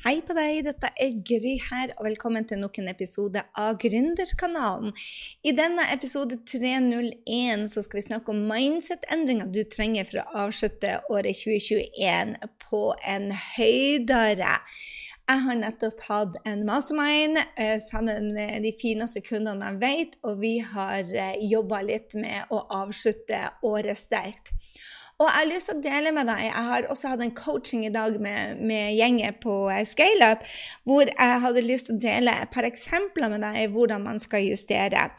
Hei på deg, dette er Gry her, og velkommen til nok en episode av Gründerkanalen. I denne episode 301 så skal vi snakke om mindset-endringer du trenger for å avslutte året 2021 på en høydere. Jeg har nettopp hatt en mastermind eh, sammen med de fineste kundene jeg vet, og vi har eh, jobba litt med å avslutte året sterkt. Og jeg har lyst til å dele med deg Jeg har også hatt en coaching i dag med, med gjengen på eh, ScaleUp, hvor jeg hadde lyst til å dele et par eksempler med deg i hvordan man skal justere.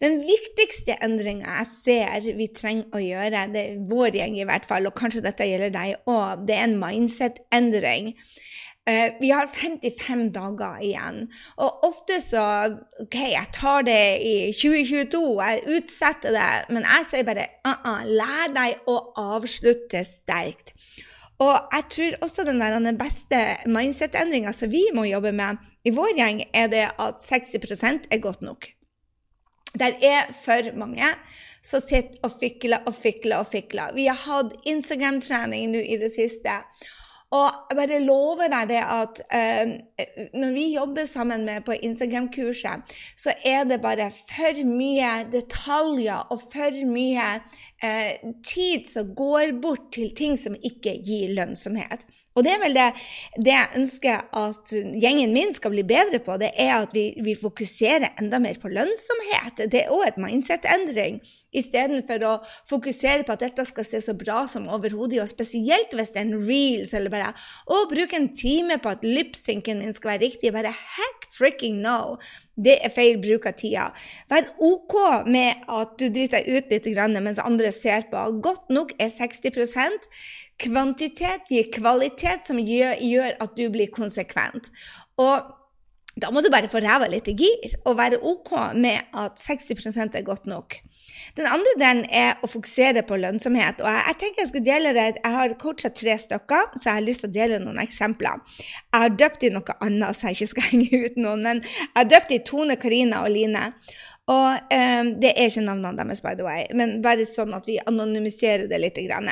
Den viktigste endringa jeg ser vi trenger å gjøre, det er vår gjeng i hvert fall, og kanskje dette gjelder deg òg, det er en mindset-endring. Uh, vi har 55 dager igjen. Og ofte så OK, jeg tar det i 2022, jeg utsetter det. Men jeg sier bare uh -uh, lær deg å avslutte sterkt. Og jeg tror også den, der, den beste mindset-endringa som vi må jobbe med i vår gjeng, er det at 60 er godt nok. Der er for mange som sitter og fikler og fikler og fikler. Vi har hatt Instagram-trening nå i det siste. Og jeg bare lover deg det at eh, når vi jobber sammen med på Instagram-kurset, så er det bare for mye detaljer og for mye uh, tid som går bort til ting som ikke gir lønnsomhet. Og det er vel det, det, jeg ønsker at gjengen min skal bli bedre på, det er at vi, vi fokuserer enda mer på lønnsomhet. Det er òg et mindset-endring. Istedenfor å fokusere på at dette skal se så bra som overhodet, og spesielt hvis det er en reels, eller bare å bruke en time på at lipsynken min skal være riktig. Bare heck fricking no! Det er feil bruk av tida. Vær OK med at du driter deg ut litt mens andre ser på. Godt nok er 60% Kvantitet gir kvalitet, som gjør, at du blir konsekvent. Og da må du bare få ræva litt i gir og være OK med at 60% er godt nok. Den andre delen er å fokusere på lønnsomhet. og Jeg, jeg tenker jeg skal dele det, jeg har coacha tre stykker, så jeg har lyst til å dele noen eksempler. Jeg har døpt i noe annet, så jeg ikke skal henge ut noen. Men jeg har døpt i Tone, Karina og Line. Og um, Det er ikke navnene deres, by the way, men bare sånn at vi anonymiserer det litt. Grann.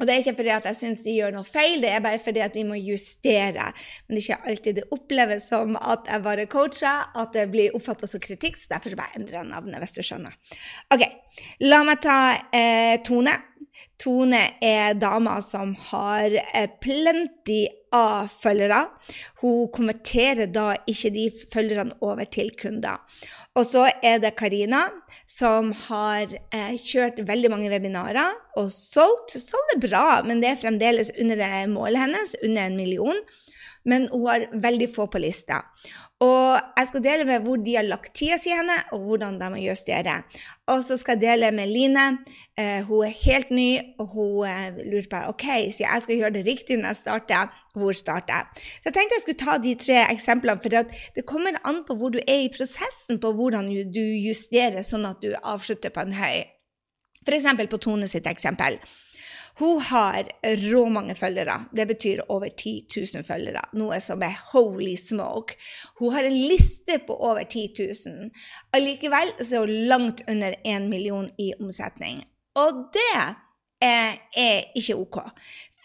Og det er ikke fordi at jeg syns de gjør noe feil, det er bare fordi at vi må justere. Men det er ikke alltid det oppleves som at jeg bare coacher, at det blir oppfatta som kritikk, så derfor bare endrer jeg navnet, hvis du skjønner. Ok, la meg ta eh, Tone. Tone er dama som har eh, plenty av følgere. Hun konverterer da ikke de følgerne over til kunder. Og så er det Karina, som har eh, kjørt veldig mange webinarer og solgt. Solgt er bra, men det er fremdeles under målet hennes, under en million. Men hun har veldig få på lista. Og jeg skal dele med hvor de har lagt tida si henne, og hvordan de må justere. Og så skal jeg dele med Line. Eh, hun er helt ny, og hun eh, lurer på ok, så jeg skal gjøre det riktig når jeg starter. Hvor starter jeg? Så jeg tenkte jeg skulle ta de tre eksemplene, for det kommer an på hvor du er i prosessen på hvordan du justerer sånn at du avslutter på en høy. F.eks. på Tone sitt eksempel. Hun har råmange følgere. Det betyr over 10 000 følgere. Noe som er holy smoke. Hun har en liste på over 10 000. Allikevel så er hun langt under 1 million i omsetning. Og det er, ikke OK.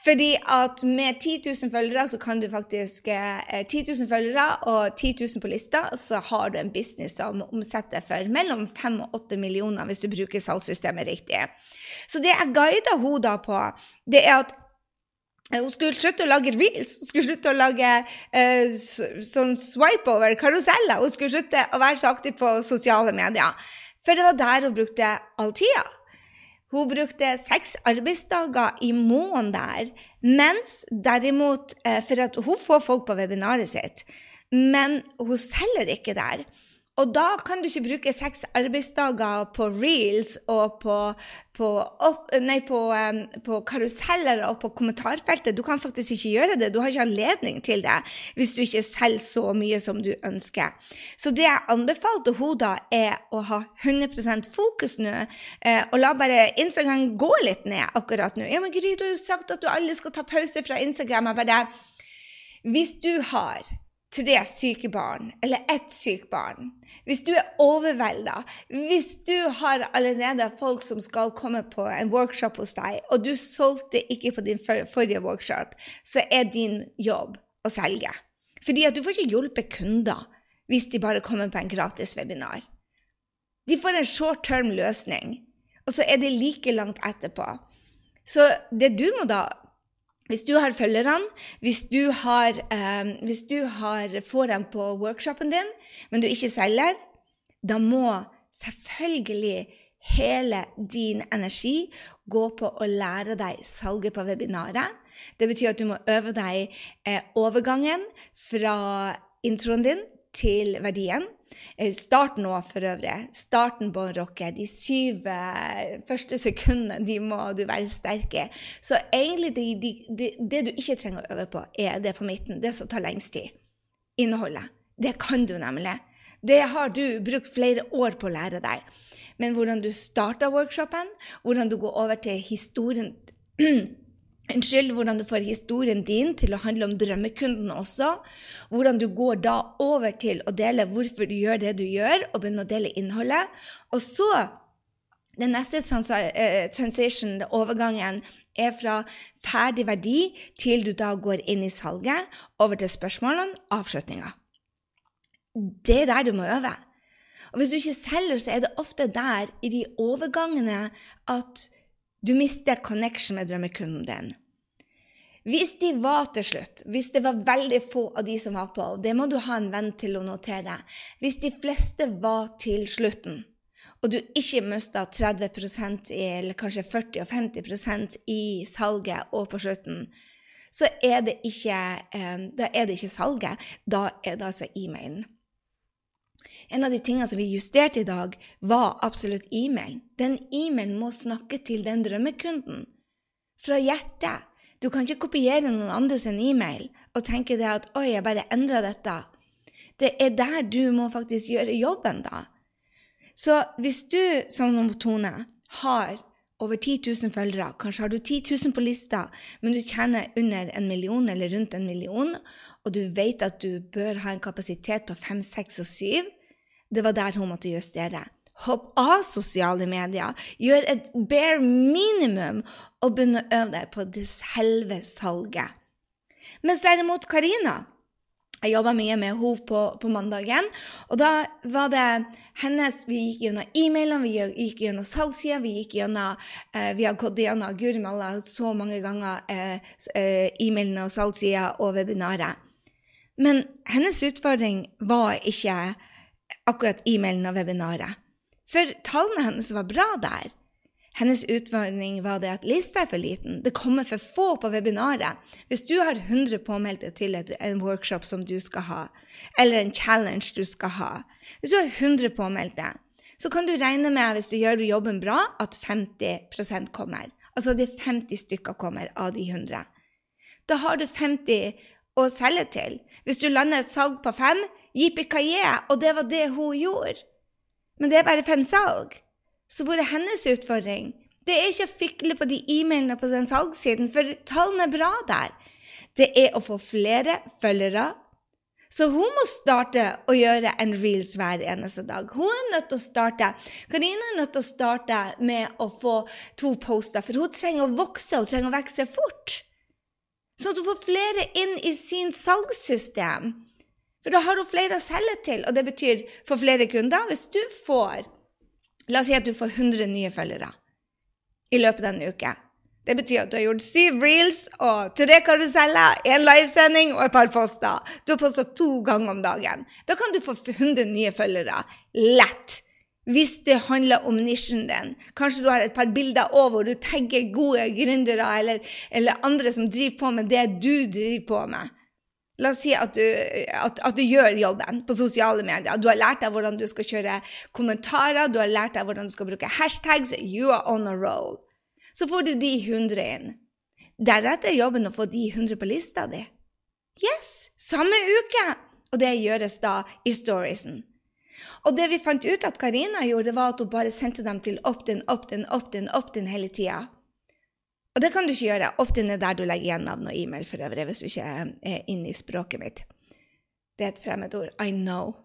Fordi at med 10 000 følgere så kan du faktisk eh, 10 000 følgere og 10 000 på lista, så har du en business som omsetter for mellom 5 og 8 millioner hvis du bruker salgssystemet riktig. Så det jeg guider henne da på, det er at eh, hun skulle slutte å lage reels, hun skulle slutte å lage eh, sånn swipe-over, karuseller. Hun skulle slutte å være så aktiv på sosiale medier. For det var der hun brukte all tida. Hun brukte seks arbeidsdager i måneden der, mens derimot eh, For at hun får folk på webinaret sitt, men hun selger ikke der. Og da kan du ikke bruke seks arbeidsdager på reels og på, på, opp, nei, på, um, på, karuseller og på kommentarfeltet. Du kan faktisk ikke gjøre det. Du har ikke anledning til det hvis du ikke selger så mye som du ønsker. Så det jeg anbefalte henne da, er å ha 100% fokus nå, eh, og la bare Instagram gå litt ned akkurat nå. Ja, men Gry, du har jo sagt at du aldri skal ta pause fra Instagram. Jeg bare Hvis du har tre syke barn, eller ett sykt barn, hvis du er overvelda, hvis du har allerede folk som skal komme på en workshop hos deg, og du solgte ikke på din forrige workshop, så er din jobb å selge. Fordi at du får ikke hjulpet kunder hvis de bare kommer på en gratis webinar. De får en short term løsning, og så er det like langt etterpå. Så det du må da hvis du har følgerne, hvis du, har, um, hvis du har, får dem på workshopen din, men du ikke selger, da må selvfølgelig hele din energi gå på å lære deg salget på webinaret. Det betyr at du må øve deg eh, overgangen fra introen din til verdien. Eh, starten òg, for øvrig. Starten på å rocke. De syv eh, første sekundene de må du være sterk i. Så egentlig det, de, det du ikke trenger å øve på, er det på midten. Det som tar lengst tid. Innholdet. Det kan du nemlig. Det har du brukt flere år på å lære deg. Men hvordan du starter workshopen, hvordan du går over til historien Unnskyld, hvordan du får historien din til å handle om drømmekunden også. Hvordan du går da over til å dele hvorfor du gjør det du gjør, og begynner å dele innholdet. Og så den neste trans transition, overgangen, er fra ferdig verdi til du da går inn i salget, over til spørsmålene, avslutninga. Det er der du må øve. Og hvis du ikke selger, så er det ofte der, i de overgangene, at du mister connection med drømmekunden din. Hvis de var til slutt, hvis det var veldig få av de som var på, og det må du ha en venn til å notere Hvis de fleste var til slutten, og du ikke mista 30 i, eller kanskje 40 og 50% i salget og på slutten, så er det ikke, eh, da er det ikke salget, da er det altså e-mailen. En av de tingene som vi justerte i dag, var absolutt e-mailen. Den e-mailen må snakke til den drømmekunden. Fra hjertet. Du kan ikke kopiere noen andres e-mail og tenke det at 'oi, jeg bare endra dette'. Det er der du må faktisk gjøre jobben, da. Så hvis du, som Tone, har over 10 000 følgere, kanskje har du 10 000 på lista, men du tjener under en million eller rundt en million, og du vet at du bør ha en kapasitet på 5, 6 og 7, det var der hun måtte justere. Hopp av sosiale medier. Gjør et bare minimum og begynn å øve deg på det selve salget. Mens derimot Karina jeg jobba mye med henne på, på, mandagen. Og da var det hennes Vi gikk gjennom e-mailene, vi gikk gjennom salgssida, vi gikk gjennom eh, Vi har gått gjennom Guri malla så mange ganger eh, eh e-mailene og salgssida og webinaret. Men hennes utfordring var ikke akkurat e-mailen og webinaret. For tallene hennes var bra der. Hennes utfordring var det at lista er for liten. Det kommer for få på webinaret. Hvis du har 100 påmeldte til en workshop som du skal ha, eller en challenge du skal ha Hvis du har 100 påmeldte, så kan du regne med, hvis du gjør jobben bra, at 50% kommer. Altså det er 50 stykker kommer av de 100. Da har du 50 å selge til. Hvis du lander et salg på fem, Yippee Og det var det hun gjorde. Men det er bare fem salg. Så hvor er hennes utfordring? Det er ikke å fikle på de e-mailene på den salgssiden, for tallene er bra der. Det er å få flere følgere. Så hun må starte å gjøre en reels hver eneste dag. Hun er nødt til å starte. Karina er nødt til å starte med å få to poster, for hun trenger å vokse, hun trenger å vokse fort. Sånn at hun får flere inn i sin salgssystem. For da har hun flere å selge til, og det betyr for flere kunder. Hvis du får La oss si at du får 100 nye følgere i løpet av en uke. Det betyr at du har gjort syv reels og tre karuseller, én livesending og et par poster. Du har posta to ganger om dagen. Da kan du få 100 nye følgere. Lett! Hvis det handler om nisjen din. Kanskje du har et par bilder over hvor du tagger gode gründere eller, eller andre som driver på med det du driver på med. La oss si at du, at, at du, gjør jobben på sosiale medier. Du har lært deg hvordan du skal kjøre kommentarer, du har lært deg hvordan du skal bruke hashtags. You are on a roll. Så får du de 100 inn. Deretter er jobben å få de 100 på lista di. Yes! Samme uke! Og det gjøres da i storiesen. Og det vi fant ut at Karina gjorde, var at hun bare sendte dem til opt-in, opt-in, opt-in, opt-in hele tida. Og det kan du ikke gjøre. Opt-in er der du legger igjen navn og e-mail for øvrig, hvis du ikke er inne i språket mitt. Det er et fremmedord. I know.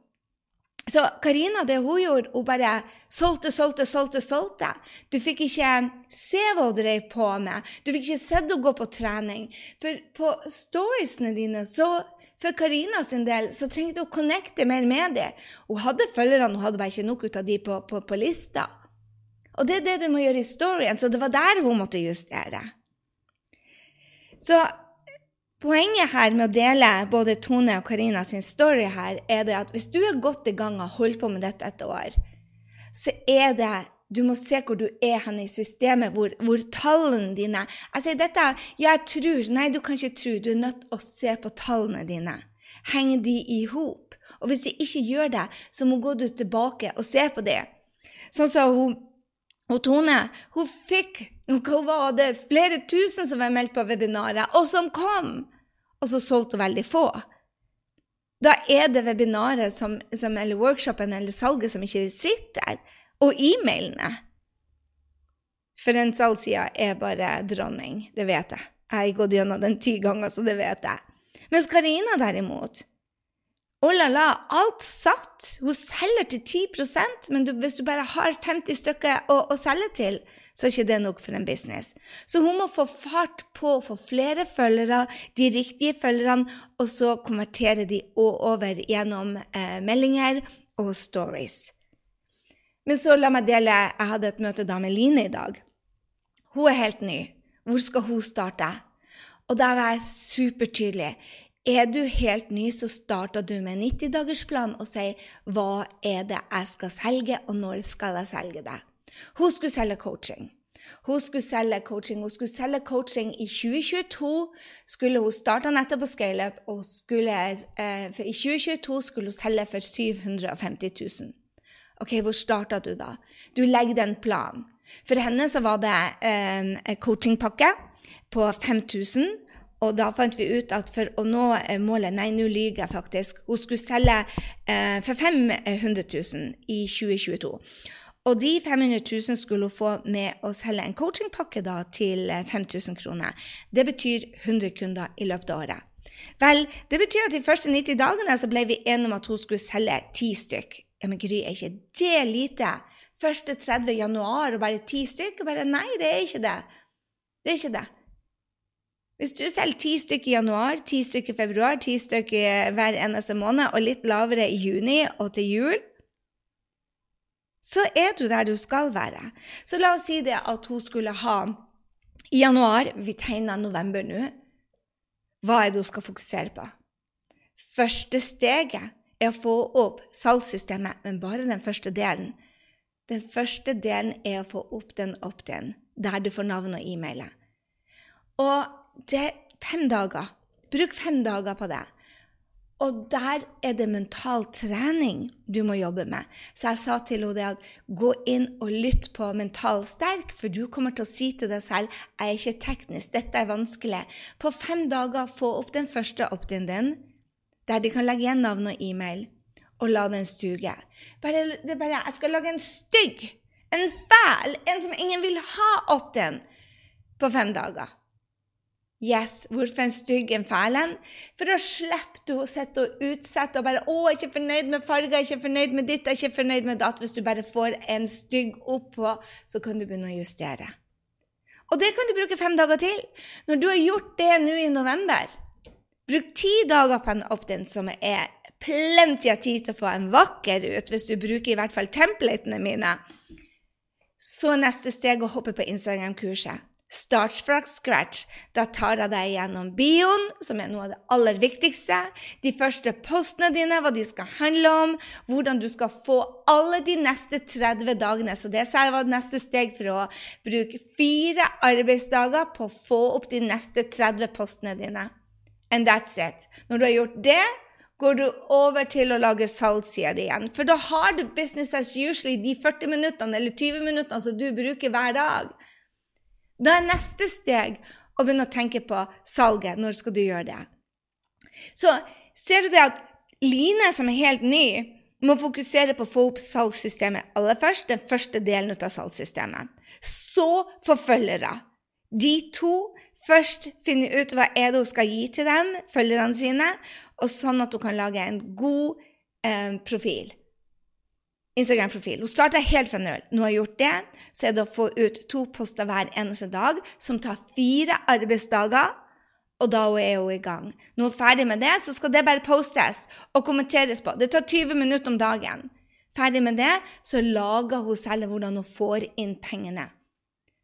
Så Karina, det hun gjorde, hun bare solgte, solgte, solgte. solgte. Du fikk ikke se hva hun drev på med. Du fikk ikke sett henne gå på trening. For på storiesene dine så for Karina sin del så trengte hun å connecte mer med dem. Hun hadde følgerne, hun hadde bare ikke nok ut av de på, på, på lista. Og det er det du må gjøre i storyen, så det var der hun måtte justere. Så Poenget her med å dele både Tone og Karina sin story her, er det at hvis du er godt i gang og holder på med dette et år, så er det du må se hvor du er hen i systemet, hvor, hvor tallene dine Jeg sier dette Jeg tror Nei, du kan ikke tro. Du er nødt til å se på tallene dine. Henger de i hop? Og hvis de ikke gjør det, så må gå du tilbake og se på det. Sånn som hun og Tone hun fikk hva var det, flere tusen som var meldt på webinaret, og som kom! Og så solgte hun veldig få. Da er det webinaret som, som, eller workshopen eller salget som ikke sitter, og e-mailene. For den salgssida er bare dronning, det vet jeg. Jeg har gått gjennom den ti ganger, så det vet jeg. Mens Karina derimot Oh la la, alt satt. Hun selger til 10 men du, hvis du bare har 50 stykker å, å, selge til, så er ikke det nok for en business. Så hun må få fart på å få flere følgere, de riktige følgerne, og så konvertere de over gjennom eh, meldinger og stories. Men så la meg dele Jeg hadde et møte da med Line i dag. Hun er helt ny. Hvor skal hun starte? Og da var jeg supertydelig. Er du helt ny, så starter du med en 90-dagersplan og sier hva er det jeg skal selge, og når skal jeg selge det. Hun skulle selge coaching. Hun skulle selge coaching Hun skulle selge coaching i 2022. skulle Hun starte nettopp på ScaleUp, og skulle, eh, i 2022 skulle hun selge for 750 000. Ok, Hvor starta du da? Du legger en plan. For henne så var det eh, coachingpakke på 5000 og da fant vi ut at for å nå eh, målet Nei, nå lyver jeg faktisk. Hun skulle selge eh, for 500 000 i 2022. Og de 500 000 skulle hun få med å selge en coachingpakke da, til 5000 eh, kroner. Det betyr 100 kunder i løpet av året. Vel, det betyr at de første 90 dagene så ble vi enige om at hun skulle selge ti stykk. Ja, men Gry, er ikke det lite? Første 30. januar og bare ti stykk? Bare nei, det er ikke det. Det er ikke det. Hvis du selger ti stykker i januar, ti stykker i februar, ti stykker hver eneste måned, og litt lavere i juni og til jul, så er du der du skal være. Så la oss si det at hun skulle ha i januar Vi tegner november nå. Hva er det hun skal fokusere på? Første steget er å få opp salgssystemet, men bare den første delen. Den første delen er å få opp den opt-in, der du får navn og e-mail. Og det er fem dager. Bruk fem dager på det. Og der er det mental trening du må jobbe med. Så jeg sa til henne at gå inn og lytt på Mental sterk, for du kommer til å si til deg selv jeg er ikke teknisk, dette er vanskelig. På fem dager få opp den første opt-in din, der de kan legge igjen navn og e-mail, og la den stuge. Bare, det er bare, Jeg skal lage en stygg, en fæl, en som ingen vil ha opt-in, på fem dager. Yes, hvorfor en stygg en fæl en? For da slipper du å sitte og utsette og bare 'Å, jeg er ikke fornøyd med farger, jeg er ikke fornøyd med ditt, jeg er ikke fornøyd med datt.' Hvis du bare får en stygg oppå, så kan du begynne å justere. Og det kan du bruke fem dager til. Når du har gjort det nå i november, bruk ti dager på en opt-in som er plenty av tid til å få en vakker ut, hvis du bruker i hvert fall templatene mine. Så neste steg å hoppe på Instagram-kurset. Start fra scratch. Da tar jeg deg gjennom bioen, som er noe av det aller viktigste. De første postene dine, hva de skal handle om. Hvordan du skal få alle de neste 30 dagene. Så det var neste steg for å bruke fire arbeidsdager på å få opp de neste 30 postene dine. And that's it. Når du har gjort det, går du over til å lage salgssida di igjen. For da har du business as usually de 40 minuttene eller 20 minuttene som du bruker hver dag. Da er neste steg å begynne å tenke på salget. Når skal du gjøre det? Så ser du det at Line, som er helt ny, må fokusere på å få opp salgssystemet aller først. Den første delen av salgssystemet. Så forfølgere. De to først finner ut hva er det hun skal gi til dem, følgerne sine, og sånn at hun kan lage en god eh, profil. Instagram-profil. Hun starta helt fra null. Har hun gjort det, så er det å få ut to poster hver eneste dag, som tar fire arbeidsdager. Og da er hun i gang. Når hun er ferdig med det, så skal det bare postes og kommenteres på. Det tar 20 minutter om dagen. Ferdig med det, så lager hun selv hvordan hun får inn pengene.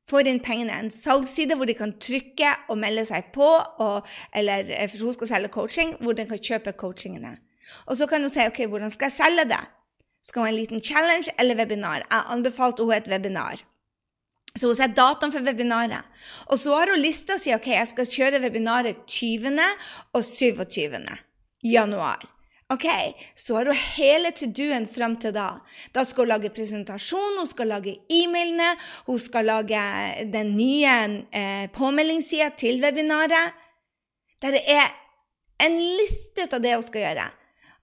Får inn pengene. En salgsside hvor de kan trykke og melde seg på, og, eller eh, for hun skal selge coaching, hvor de kan kjøpe coachingene. Og så kan hun si ok, hvordan skal jeg selge det? Skal hun ha en liten challenge eller webinar? Jeg anbefalte henne et webinar. Så hun setter datoen for webinaret. Og så har hun lista si ok, jeg skal kjøre webinaret 20. og 27. januar. Ok, Så har hun hele to do-en fram til da. Da skal hun lage presentasjon, hun skal lage e-mailene, hun skal lage den nye eh, påmeldingssida til webinaret. Der er en liste ut av det hun skal gjøre,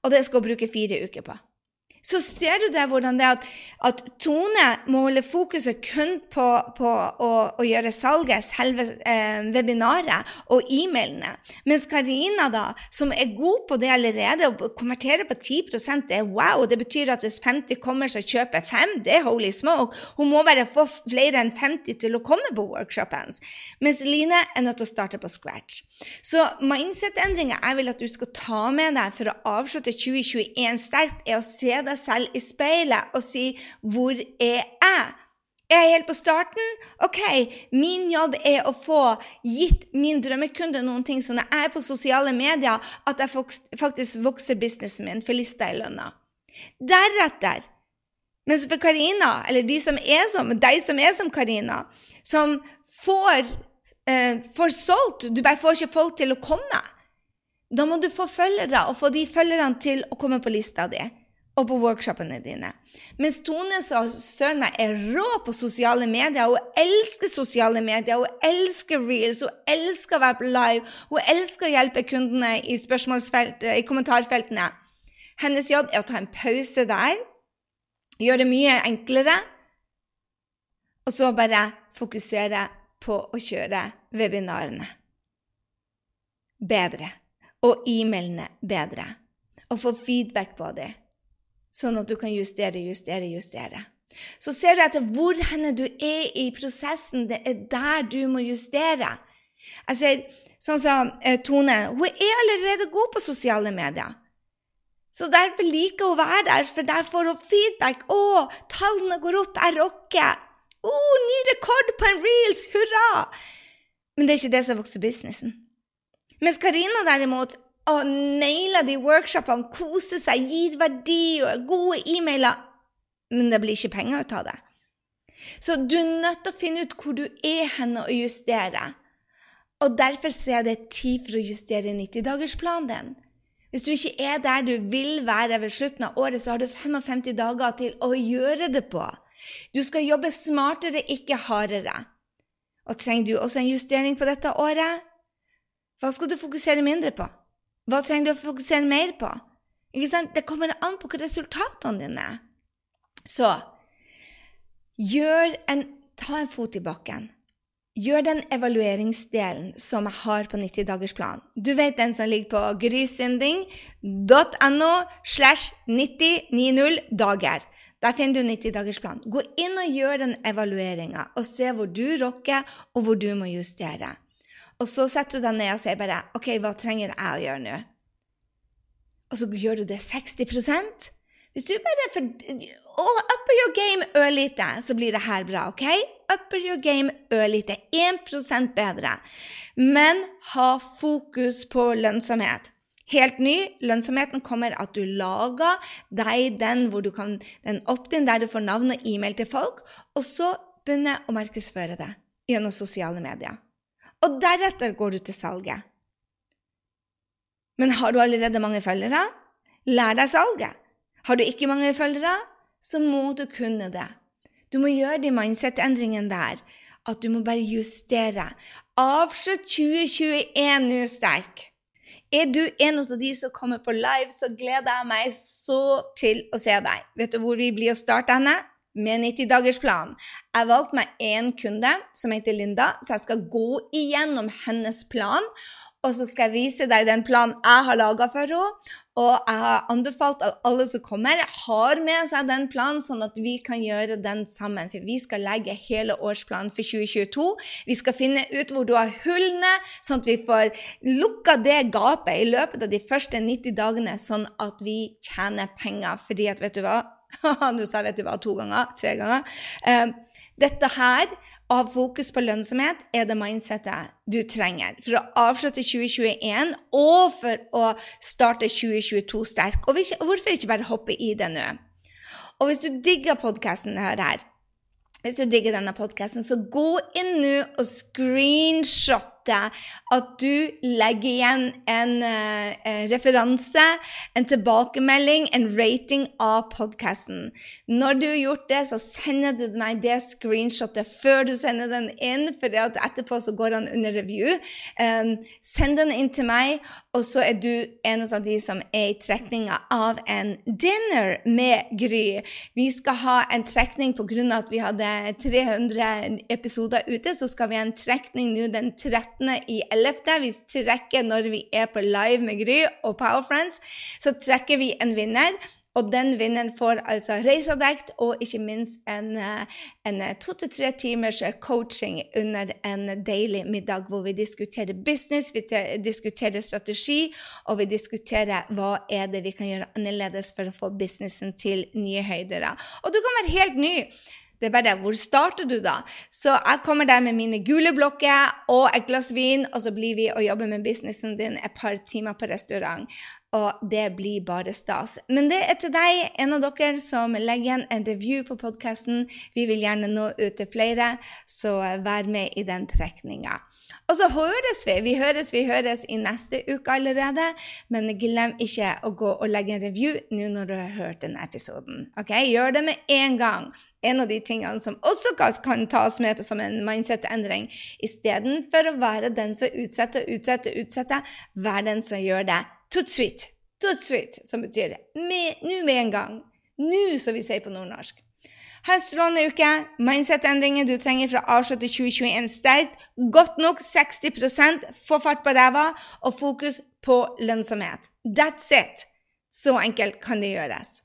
og det skal hun bruke fire uker på så ser du det hvordan det at, at Tone må holde fokuset kun på, på å, å, gjøre salget, selve eh, webinaret og e-mailene. Mens Karina, da, som er god på det allerede, og konverterer på 10 det er wow. Det betyr at hvis 50 kommer, så kjøper 5. Det er holy smoke. Hun må bare få flere enn 50 til å komme på workshopen. Mens Line er nødt til å starte på scratch. Så mindset-endringer jeg vil at du skal ta med deg for å avslutte 2021 sterkt, er å se deg deg selv i speilet og si 'Hvor er jeg?' Er jeg helt på starten? OK, min jobb er å få gitt min drømmekunde noen ting, så når jeg er på sosiale medier, at jeg faktisk vokser businessen min for lista i lønna. Deretter mens for Karina, eller de som er som, deg som er som Karina, som får, eh, får solgt Du bare får ikke folk til å komme. Da må du få følgere, og få de følgerne til å komme på lista di og på workshopene dine. Mens Tone søren meg er rå på sosiale medier. Hun elsker sosiale medier, hun elsker reels, hun elsker å være på live, hun elsker å hjelpe kundene i, i kommentarfeltene. Hennes jobb er å ta en pause der, gjøre det mye enklere, og så bare fokusere på å kjøre webinarene bedre. Og e-mailene bedre. Og få feedback på dem sånn at du kan justere, justere, justere. Så ser du etter hvor henne du er i prosessen. Det er der du må justere. Jeg ser sånn som eh, Tone. Hun er allerede god på sosiale medier. Så derfor liker hun å være der, for der får hun feedback. 'Å, tallene går opp, jeg rocker.' 'Å, ny rekord på en reels! Hurra!' Men det er ikke det som vokser businessen. Mens Karina derimot og naile de workshopene, kose seg, gir verdi og gode e-mailer. Men det blir ikke penger ut av det. Så du er nødt til å finne ut hvor du er henne og justere. Og derfor er det tid for å justere 90-dagersplanen din. Hvis du ikke er der du vil være ved slutten av året, så har du 55 dager til å gjøre det på. Du skal jobbe smartere, ikke hardere. Og trenger du også en justering på dette året? Hva skal du fokusere mindre på? Hva trenger du å fokusere mer på? Det kommer an på hva resultatene dine er. Så gjør en, ta en fot i bakken. Gjør den evalueringsdelen som jeg har på 90-dagersplan. Du vet den som ligger på grysynding.no slash 9090 dager. Der finner du 90-dagersplan. Gå inn og gjør den evalueringa, og se hvor du rocker, og hvor du må justere. Og så setter du deg ned og sier bare OK, hva trenger jeg å gjøre nå? Og så gjør du det 60 Hvis du bare for, oh, upper your game ørlite, så blir det her bra, OK? Upper your game ørlite. 1% bedre. Men ha fokus på lønnsomhet. Helt ny. Lønnsomheten kommer at du lager deg den hvor du kan, den opt-in der du får navn og e-mail til folk, og så begynne å markedsføre det gjennom sosiale medier og deretter går du til salget. Men har du allerede mange følgere? Lær deg salget. Har du ikke mange følgere, så må du kunne det. Du må gjøre de mindset-endringene der. At du må bare justere. Avslutt 2021 nå sterk. Er du en av de som kommer på live, så gleder jeg meg så til å se deg. Vet du hvor vi blir å starte henne? Med 90-dagersplan. Jeg valgte meg én kunde som heter Linda, så jeg skal gå igjennom hennes plan. og så skal jeg vise deg den planen jeg har laga for henne. Og jeg har anbefalt at alle som kommer, har med seg den planen, sånn at vi kan gjøre den sammen. For vi skal legge hele årsplanen for 2022. Vi skal finne ut hvor du har hullene, sånn at vi får lukka det gapet i løpet av de første 90 dagene, sånn at vi tjener penger. Fordi at, vet du hva Nå sa jeg vet du hva to ganger, tre ganger. Uh, dette her, ha fokus på lønnsomhet, er det mindsettet du trenger for å avslutte 2021 og for å starte 2022 sterk. Og hvorfor ikke bare hoppe i det nå? Og hvis du digger podkasten her, hvis du digger denne podkasten, så gå inn nå og screenshot at du legger igjen en en referanse, en tilbakemelding, en rating av podkasten. Når du har gjort det, så sender du meg det screenshotet før du sender den inn, for etterpå så går den under review. Um, send den inn til meg, og så er du en av de som er i trekninga av en dinner med Gry. Vi skal ha en trekning pga. at vi hadde 300 episoder ute, så skal vi ha en trekning nå den 13 i 11. Vi trekker når vi er på live med Gry og Power Friends. Så trekker vi en vinner. Og den vinneren får altså reisedekt og ikke minst en, eh, en eh, to til tre timers coaching under en deilig middag hvor vi diskuterer business, vi diskuterer strategi, og vi diskuterer hva er det vi kan gjøre annerledes for å få businessen til nye høyder. Og du kan være helt ny. Det er bare det. Hvor starter du, da? Så jeg kommer der med mine gule blokker og et glass vin, og så blir vi og jobber med businessen din et par timer på restaurant. Og det blir bare stas. Men det er til deg, en av dere som legger igjen en review på podkasten. Vi vil gjerne nå ut til flere, så vær med i den trekninga. Og så høres vi. Vi høres, vi høres i neste uke allerede. Men glem ikke å gå og legge en review nå når du har hørt denne episoden. Ok? Gjør det med en gang. En av de tingene som også kan tas med som en mindset-endring. Istedenfor å være den som utsetter, utsetter, utsetter, vær den som gjør det to-tweet. To-tweet, som betyr det. nå med, en gang. Nå, som vi sier på nordnorsk. Ha en strålende uke. Mindset-endringer du trenger for å avslutte 2021 sterkt. Godt nok 60 få fart på ræva og fokus på lønnsomhet. That's it! Så enkelt kan det gjøres.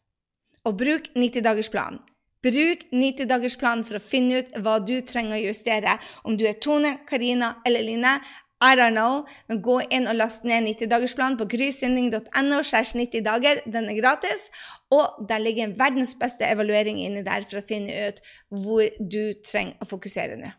Og bruk 90-dagersplanen. Bruk 90-dagersplanen for å finne ut hva du trenger å justere, om du er Tone, Karina eller Line. I don't know, men gå inn og last ned 90-dagersplanen på grysynding.no. 90 dager. Den er gratis. Og der ligger en verdens beste evaluering inni der for å finne ut hvor du trenger å fokusere nå.